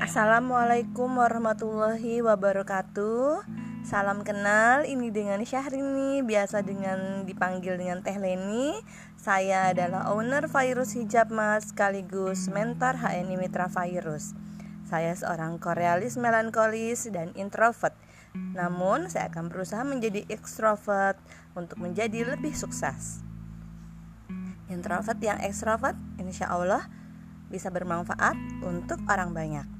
Assalamualaikum warahmatullahi wabarakatuh. Salam kenal, ini dengan Syahrini Biasa dengan dipanggil dengan Teh Leni. Saya adalah owner Virus Hijab Mas Sekaligus mentor HNI Mitra Virus. Saya seorang korealis melankolis dan introvert. Namun saya akan berusaha menjadi ekstrovert Untuk menjadi lebih sukses. Introvert yang ekstrovert insya Allah bisa bermanfaat untuk orang banyak.